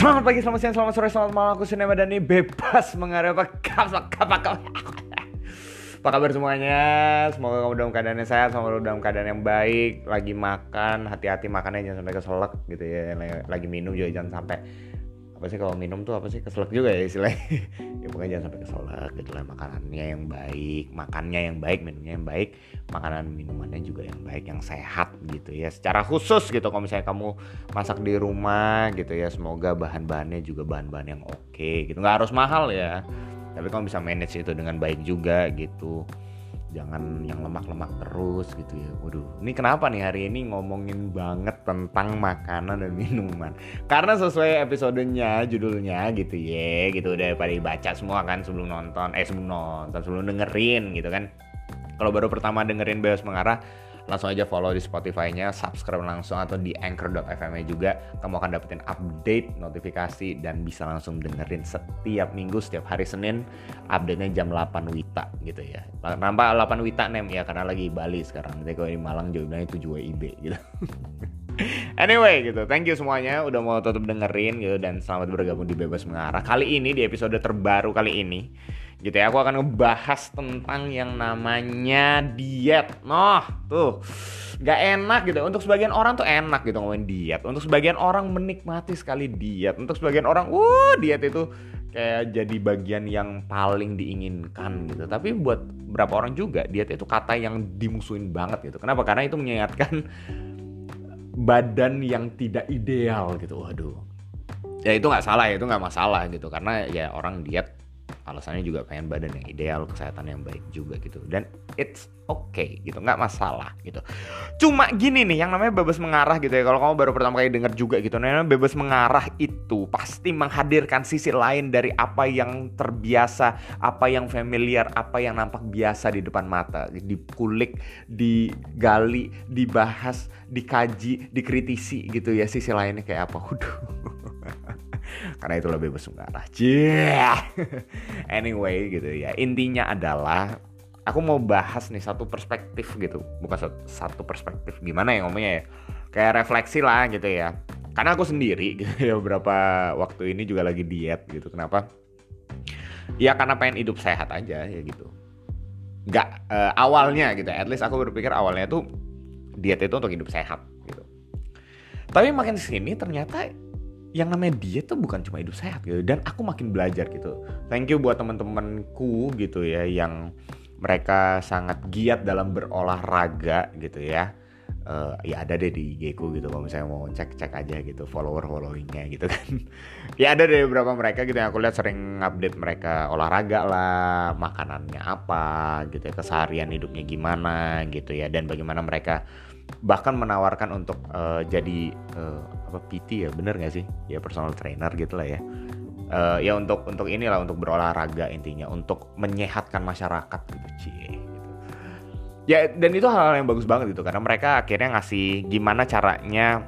Selamat pagi, selamat siang, selamat sore, selamat malam. Aku Sinema Dani bebas mengarah apa kabar Apa kabar semuanya? Semoga kamu dalam keadaan yang sehat, semoga dalam keadaan yang baik. Lagi makan, hati-hati makannya jangan sampai keselak gitu ya. Lagi minum juga jangan sampai apa sih kalau minum tuh apa sih? Keselak juga ya istilahnya. Ya pokoknya jangan sampai keselak gitu lah. Makanannya yang baik makannya yang baik minumnya yang baik makanan minumannya juga yang baik yang sehat gitu ya. Secara khusus gitu kalau misalnya kamu masak di rumah gitu ya semoga bahan-bahannya juga bahan-bahan yang oke gitu. Nggak harus mahal ya tapi kamu bisa manage itu dengan baik juga gitu jangan yang lemak-lemak terus gitu ya. Waduh, ini kenapa nih hari ini ngomongin banget tentang makanan dan minuman? Karena sesuai episodenya, judulnya gitu ya, gitu udah pada dibaca semua kan sebelum nonton, eh sebelum nonton, sebelum dengerin gitu kan. Kalau baru pertama dengerin Bebas Mengarah, langsung aja follow di Spotify-nya, subscribe langsung atau di anchor.fm juga. Kamu akan dapetin update, notifikasi, dan bisa langsung dengerin setiap minggu, setiap hari Senin. Update-nya jam 8 Wita gitu ya. Nampak 8 Wita nem ya karena lagi Bali sekarang. Nanti kalau di Malang jauhnya 7 WIB gitu. Anyway gitu, thank you semuanya udah mau tutup dengerin gitu dan selamat bergabung di Bebas Mengarah. Kali ini di episode terbaru kali ini gitu ya aku akan ngebahas tentang yang namanya diet. Noh tuh gak enak gitu. Untuk sebagian orang tuh enak gitu ngomongin diet. Untuk sebagian orang menikmati sekali diet. Untuk sebagian orang wah diet itu kayak jadi bagian yang paling diinginkan gitu. Tapi buat beberapa orang juga diet itu kata yang dimusuhin banget gitu. Kenapa? Karena itu mengingatkan badan yang tidak ideal gitu. Waduh. Ya itu nggak salah ya itu nggak masalah gitu. Karena ya orang diet alasannya juga pengen badan yang ideal kesehatan yang baik juga gitu. Dan it's okay gitu nggak masalah gitu. Cuma gini nih yang namanya bebas mengarah gitu ya. Kalau kamu baru pertama kali dengar juga gitu namanya bebas mengarah itu pasti menghadirkan sisi lain dari apa yang terbiasa apa yang familiar apa yang nampak biasa di depan mata. Dikulik digali dibahas dikaji dikritisi gitu ya sisi lainnya kayak apa. Waduh karena itu lebih mengarah. Yeah. anyway gitu ya. Intinya adalah aku mau bahas nih satu perspektif gitu. Bukan satu perspektif gimana ya ngomongnya ya. Kayak refleksi lah gitu ya. Karena aku sendiri gitu ya beberapa waktu ini juga lagi diet gitu. Kenapa? Ya karena pengen hidup sehat aja ya gitu. Gak uh, awalnya gitu. At least aku berpikir awalnya tuh diet itu untuk hidup sehat gitu. Tapi makin sini ternyata yang namanya diet tuh bukan cuma hidup sehat gitu. Dan aku makin belajar gitu. Thank you buat teman-temanku gitu ya yang mereka sangat giat dalam berolahraga gitu ya. Uh, ya ada deh di IG ku gitu kalau misalnya mau cek cek aja gitu follower followingnya gitu kan. Ya ada deh beberapa mereka gitu yang aku lihat sering update mereka olahraga lah makanannya apa gitu ya keseharian hidupnya gimana gitu ya dan bagaimana mereka bahkan menawarkan untuk uh, jadi uh, apa PT ya bener gak sih? Ya personal trainer gitu lah ya. Uh, ya untuk untuk inilah untuk berolahraga intinya untuk menyehatkan masyarakat gitu cie gitu. ya dan itu hal, hal yang bagus banget gitu karena mereka akhirnya ngasih gimana caranya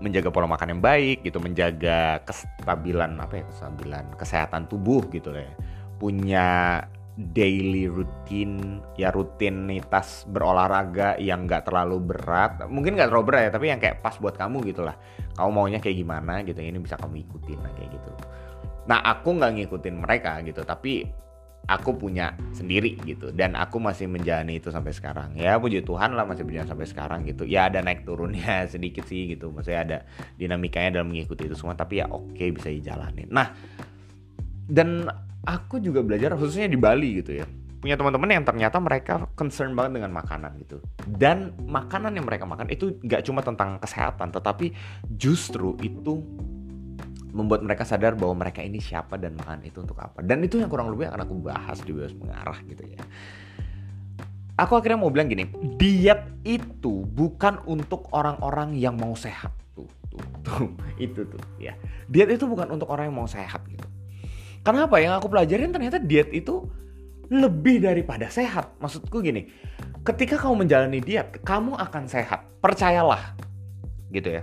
menjaga pola makan yang baik gitu menjaga kestabilan apa ya kestabilan kesehatan tubuh gitu ya. Punya daily routine ya rutinitas berolahraga yang nggak terlalu berat. Mungkin nggak terlalu berat ya tapi yang kayak pas buat kamu gitu lah. Kamu maunya kayak gimana gitu ini bisa kamu ikutin lah kayak gitu. Nah aku nggak ngikutin mereka gitu tapi aku punya sendiri gitu. Dan aku masih menjalani itu sampai sekarang. Ya puji Tuhan lah masih berjalan sampai sekarang gitu. Ya ada naik turunnya sedikit sih gitu. Maksudnya ada dinamikanya dalam mengikuti itu semua tapi ya oke bisa dijalanin. Nah dan aku juga belajar khususnya di Bali gitu ya. Punya teman-teman yang ternyata mereka concern banget dengan makanan gitu. Dan makanan yang mereka makan itu gak cuma tentang kesehatan tetapi justru itu membuat mereka sadar bahwa mereka ini siapa dan makan itu untuk apa. Dan itu yang kurang lebih akan aku bahas di bebas mengarah gitu ya. Aku akhirnya mau bilang gini diet itu bukan untuk orang-orang yang mau sehat. Tuh tuh tuh itu tuh ya. Diet itu bukan untuk orang yang mau sehat gitu Kenapa yang aku pelajarin ternyata diet itu lebih daripada sehat. Maksudku gini, ketika kamu menjalani diet, kamu akan sehat. Percayalah, gitu ya.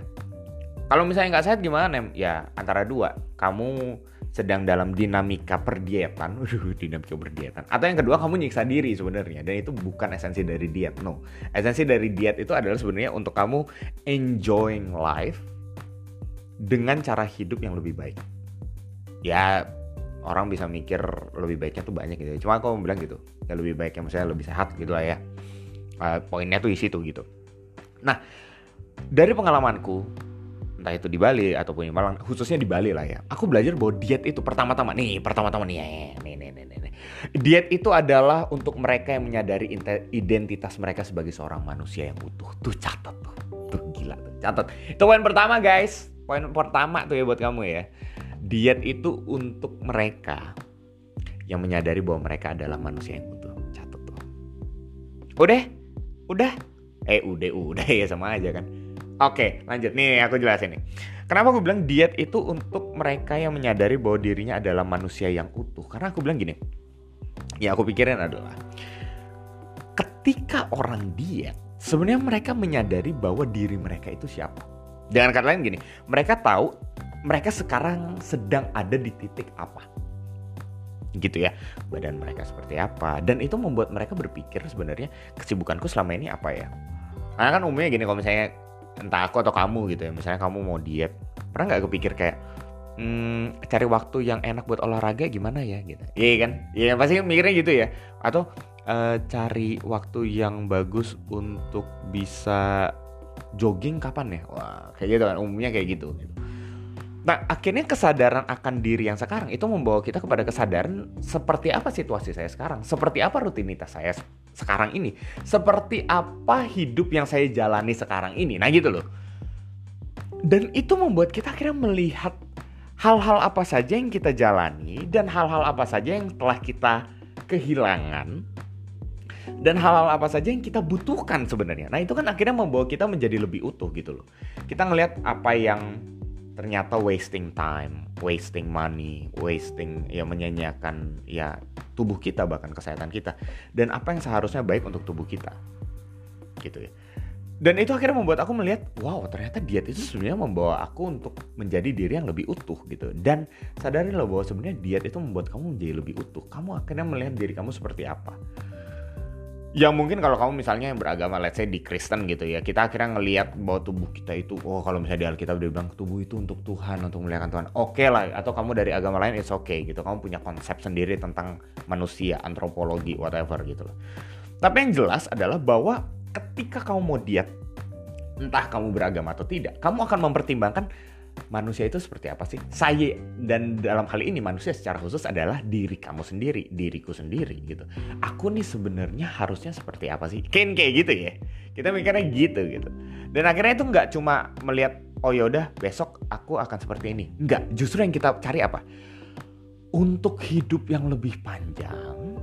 Kalau misalnya nggak sehat gimana? Ya antara dua, kamu sedang dalam dinamika perdietan, dinamika perdietan. Atau yang kedua kamu nyiksa diri sebenarnya, dan itu bukan esensi dari diet, no. Esensi dari diet itu adalah sebenarnya untuk kamu enjoying life, dengan cara hidup yang lebih baik. Ya orang bisa mikir lebih baiknya tuh banyak gitu. Cuma aku mau bilang gitu, ya lebih baiknya misalnya lebih sehat gitu lah ya. Uh, poinnya tuh isi tuh gitu. Nah, dari pengalamanku, entah itu di Bali ataupun di Malang, khususnya di Bali lah ya. Aku belajar bahwa diet itu pertama-tama nih, pertama-tama nih, nih, nih, nih, nih, nih. Diet itu adalah untuk mereka yang menyadari identitas mereka sebagai seorang manusia yang utuh. Tuh catat tuh, tuh gila tuh catat. Itu poin pertama guys, poin pertama tuh ya buat kamu ya. Diet itu untuk mereka yang menyadari bahwa mereka adalah manusia yang utuh. Catat tuh. Udah? Udah? Eh udah udah ya sama aja kan. Oke lanjut nih aku jelasin nih. Kenapa aku bilang diet itu untuk mereka yang menyadari bahwa dirinya adalah manusia yang utuh? Karena aku bilang gini, ya aku pikirin adalah ketika orang diet, sebenarnya mereka menyadari bahwa diri mereka itu siapa. Dengan kata lain gini, mereka tahu mereka sekarang sedang ada di titik apa? Gitu ya badan mereka seperti apa? Dan itu membuat mereka berpikir sebenarnya kesibukanku selama ini apa ya? Karena kan umumnya gini kalau misalnya entah aku atau kamu gitu ya misalnya kamu mau diet pernah nggak kepikir kayak hmm, cari waktu yang enak buat olahraga gimana ya? Gitu. Iya kan? Iya pasti mikirnya gitu ya. Atau uh, cari waktu yang bagus untuk bisa jogging kapan ya? Wah kayak gitu kan umumnya kayak gitu, gitu Nah, akhirnya kesadaran akan diri yang sekarang itu membawa kita kepada kesadaran seperti apa situasi saya sekarang, seperti apa rutinitas saya sekarang ini, seperti apa hidup yang saya jalani sekarang ini. Nah, gitu loh. Dan itu membuat kita akhirnya melihat hal-hal apa saja yang kita jalani dan hal-hal apa saja yang telah kita kehilangan dan hal-hal apa saja yang kita butuhkan sebenarnya. Nah, itu kan akhirnya membawa kita menjadi lebih utuh gitu loh. Kita ngelihat apa yang ternyata wasting time, wasting money, wasting ya menyanyiakan ya tubuh kita bahkan kesehatan kita dan apa yang seharusnya baik untuk tubuh kita. Gitu ya. Dan itu akhirnya membuat aku melihat, wow ternyata diet itu sebenarnya membawa aku untuk menjadi diri yang lebih utuh gitu. Dan sadari loh bahwa sebenarnya diet itu membuat kamu menjadi lebih utuh. Kamu akhirnya melihat diri kamu seperti apa yang mungkin kalau kamu misalnya beragama let's say di Kristen gitu ya kita akhirnya ngelihat bahwa tubuh kita itu oh kalau misalnya di Alkitab dia bilang tubuh itu untuk Tuhan untuk memuliakan Tuhan. Oke okay lah atau kamu dari agama lain it's okay gitu. Kamu punya konsep sendiri tentang manusia antropologi whatever gitu loh. Tapi yang jelas adalah bahwa ketika kamu mau diet entah kamu beragama atau tidak kamu akan mempertimbangkan manusia itu seperti apa sih? Saya dan dalam hal ini manusia secara khusus adalah diri kamu sendiri, diriku sendiri gitu. Aku nih sebenarnya harusnya seperti apa sih? Kayak kayak gitu ya. Kita mikirnya gitu gitu. Dan akhirnya itu nggak cuma melihat oh yaudah besok aku akan seperti ini. Nggak, justru yang kita cari apa? Untuk hidup yang lebih panjang,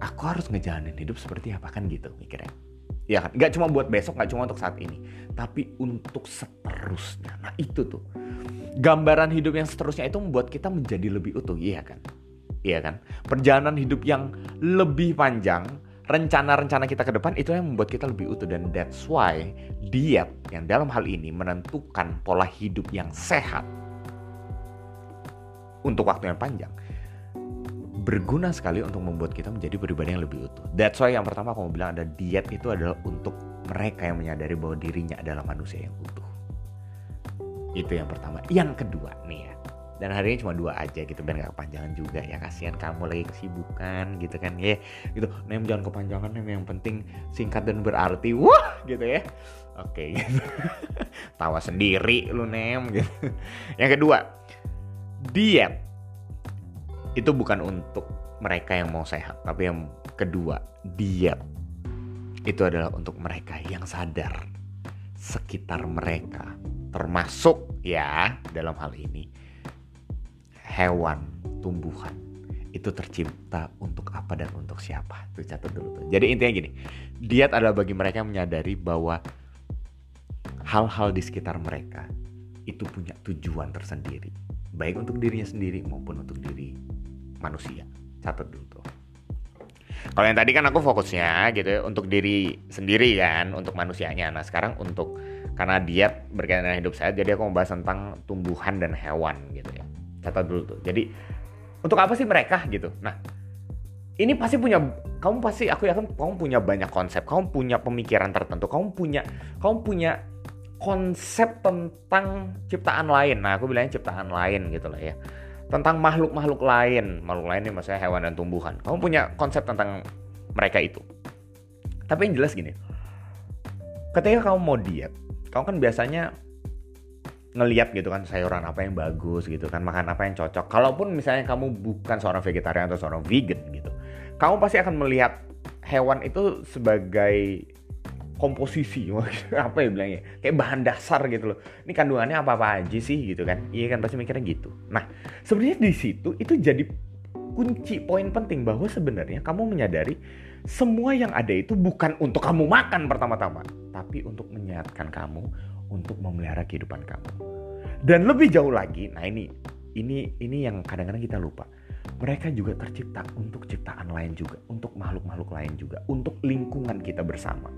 aku harus ngejalanin hidup seperti apa kan gitu mikirnya. Ya kan, nggak cuma buat besok, nggak cuma untuk saat ini, tapi untuk seterusnya. Nah itu tuh gambaran hidup yang seterusnya itu membuat kita menjadi lebih utuh, iya kan? Iya kan? Perjalanan hidup yang lebih panjang, rencana-rencana kita ke depan itu yang membuat kita lebih utuh dan that's why diet yang dalam hal ini menentukan pola hidup yang sehat untuk waktu yang panjang berguna sekali untuk membuat kita menjadi pribadi yang lebih utuh. That's why yang pertama aku mau bilang ada diet itu adalah untuk mereka yang menyadari bahwa dirinya adalah manusia yang utuh. Itu yang pertama. Yang kedua nih ya. Dan hari ini cuma dua aja gitu biar gak kepanjangan juga ya kasihan kamu lagi kesibukan gitu kan ya gitu nem jangan kepanjangan nem yang penting singkat dan berarti wah gitu ya oke gitu tawa sendiri lu nem gitu yang kedua diet itu bukan untuk mereka yang mau sehat tapi yang kedua diet itu adalah untuk mereka yang sadar sekitar mereka termasuk ya dalam hal ini hewan, tumbuhan itu tercipta untuk apa dan untuk siapa. Tuh catat dulu tuh. Jadi intinya gini, diet adalah bagi mereka yang menyadari bahwa hal-hal di sekitar mereka itu punya tujuan tersendiri, baik untuk dirinya sendiri maupun untuk diri manusia. Catat dulu tuh. Kalau yang tadi kan aku fokusnya gitu ya untuk diri sendiri kan, untuk manusianya. Nah sekarang untuk karena diet berkaitan dengan hidup sehat jadi aku membahas tentang tumbuhan dan hewan gitu ya catat dulu tuh jadi untuk apa sih mereka gitu nah ini pasti punya kamu pasti aku yakin kamu punya banyak konsep kamu punya pemikiran tertentu kamu punya kamu punya konsep tentang ciptaan lain. Nah, aku bilangnya ciptaan lain gitu lah ya. Tentang makhluk-makhluk lain. Makhluk lain ini maksudnya hewan dan tumbuhan. Kamu punya konsep tentang mereka itu. Tapi yang jelas gini. Ketika kamu mau diet, kamu kan biasanya ngeliat gitu kan sayuran apa yang bagus gitu kan makan apa yang cocok kalaupun misalnya kamu bukan seorang vegetarian atau seorang vegan gitu kamu pasti akan melihat hewan itu sebagai komposisi. Apa ya bilangnya? Kayak bahan dasar gitu loh. Ini kandungannya apa apa aja sih gitu kan? Iya kan pasti mikirnya gitu. Nah sebenarnya di situ itu jadi kunci poin penting bahwa sebenarnya kamu menyadari semua yang ada itu bukan untuk kamu makan pertama-tama tapi untuk menyehatkan kamu untuk memelihara kehidupan kamu. Dan lebih jauh lagi nah ini ini ini yang kadang-kadang kita lupa. Mereka juga tercipta untuk ciptaan lain juga untuk makhluk-makhluk lain juga untuk lingkungan kita bersama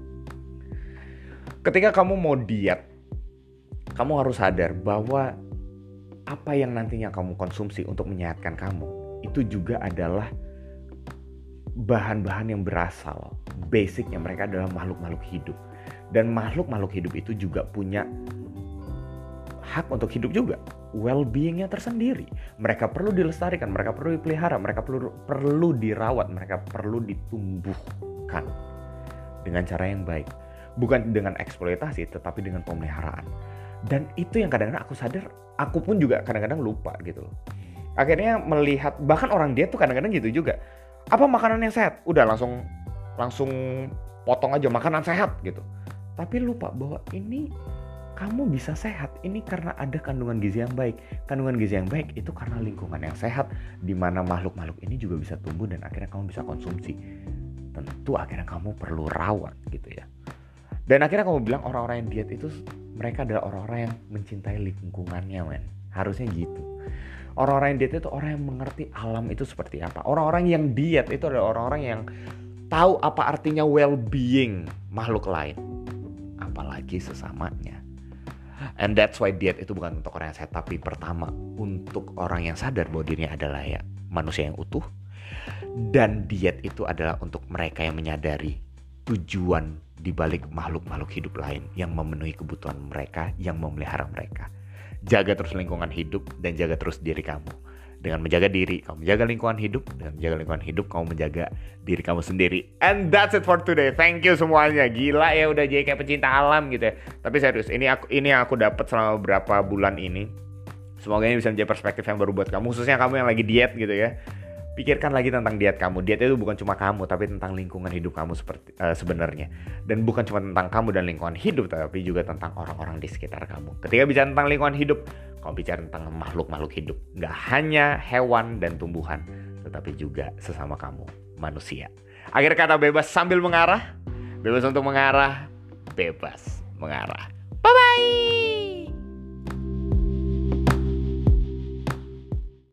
ketika kamu mau diet, kamu harus sadar bahwa apa yang nantinya kamu konsumsi untuk menyehatkan kamu itu juga adalah bahan-bahan yang berasal. Basicnya mereka adalah makhluk-makhluk hidup. Dan makhluk-makhluk hidup itu juga punya hak untuk hidup juga. Well-beingnya tersendiri. Mereka perlu dilestarikan mereka perlu dipelihara mereka perlu perlu dirawat mereka perlu ditumbuhkan dengan cara yang baik bukan dengan eksploitasi tetapi dengan pemeliharaan. Dan itu yang kadang-kadang aku sadar aku pun juga kadang-kadang lupa gitu loh. Akhirnya melihat bahkan orang dia tuh kadang-kadang gitu juga. Apa makanan yang sehat? Udah langsung langsung potong aja makanan sehat gitu. Tapi lupa bahwa ini kamu bisa sehat ini karena ada kandungan gizi yang baik. Kandungan gizi yang baik itu karena lingkungan yang sehat di mana makhluk-makhluk ini juga bisa tumbuh dan akhirnya kamu bisa konsumsi. Tentu akhirnya kamu perlu rawat gitu ya dan akhirnya kamu bilang orang-orang yang diet itu mereka adalah orang-orang yang mencintai lingkungannya, men. Harusnya gitu. Orang-orang yang diet itu orang yang mengerti alam itu seperti apa. Orang-orang yang diet itu adalah orang-orang yang tahu apa artinya well-being makhluk lain. Apalagi sesamanya. And that's why diet itu bukan untuk orang yang sehat, tapi pertama untuk orang yang sadar bahwa dirinya adalah ya manusia yang utuh. Dan diet itu adalah untuk mereka yang menyadari tujuan di balik makhluk-makhluk hidup lain yang memenuhi kebutuhan mereka, yang memelihara mereka. Jaga terus lingkungan hidup dan jaga terus diri kamu. Dengan menjaga diri, kamu menjaga lingkungan hidup. Dengan menjaga lingkungan hidup, kamu menjaga diri kamu sendiri. And that's it for today. Thank you semuanya. Gila ya udah jadi kayak pecinta alam gitu ya. Tapi serius, ini aku ini yang aku dapat selama beberapa bulan ini. Semoga ini bisa menjadi perspektif yang baru buat kamu, khususnya kamu yang lagi diet gitu ya pikirkan lagi tentang diet kamu. Diet itu bukan cuma kamu, tapi tentang lingkungan hidup kamu seperti uh, sebenarnya. Dan bukan cuma tentang kamu dan lingkungan hidup, tapi juga tentang orang-orang di sekitar kamu. Ketika bicara tentang lingkungan hidup, kamu bicara tentang makhluk-makhluk hidup. Nggak hanya hewan dan tumbuhan, tetapi juga sesama kamu, manusia. Akhir kata bebas sambil mengarah, bebas untuk mengarah, bebas mengarah. Bye-bye!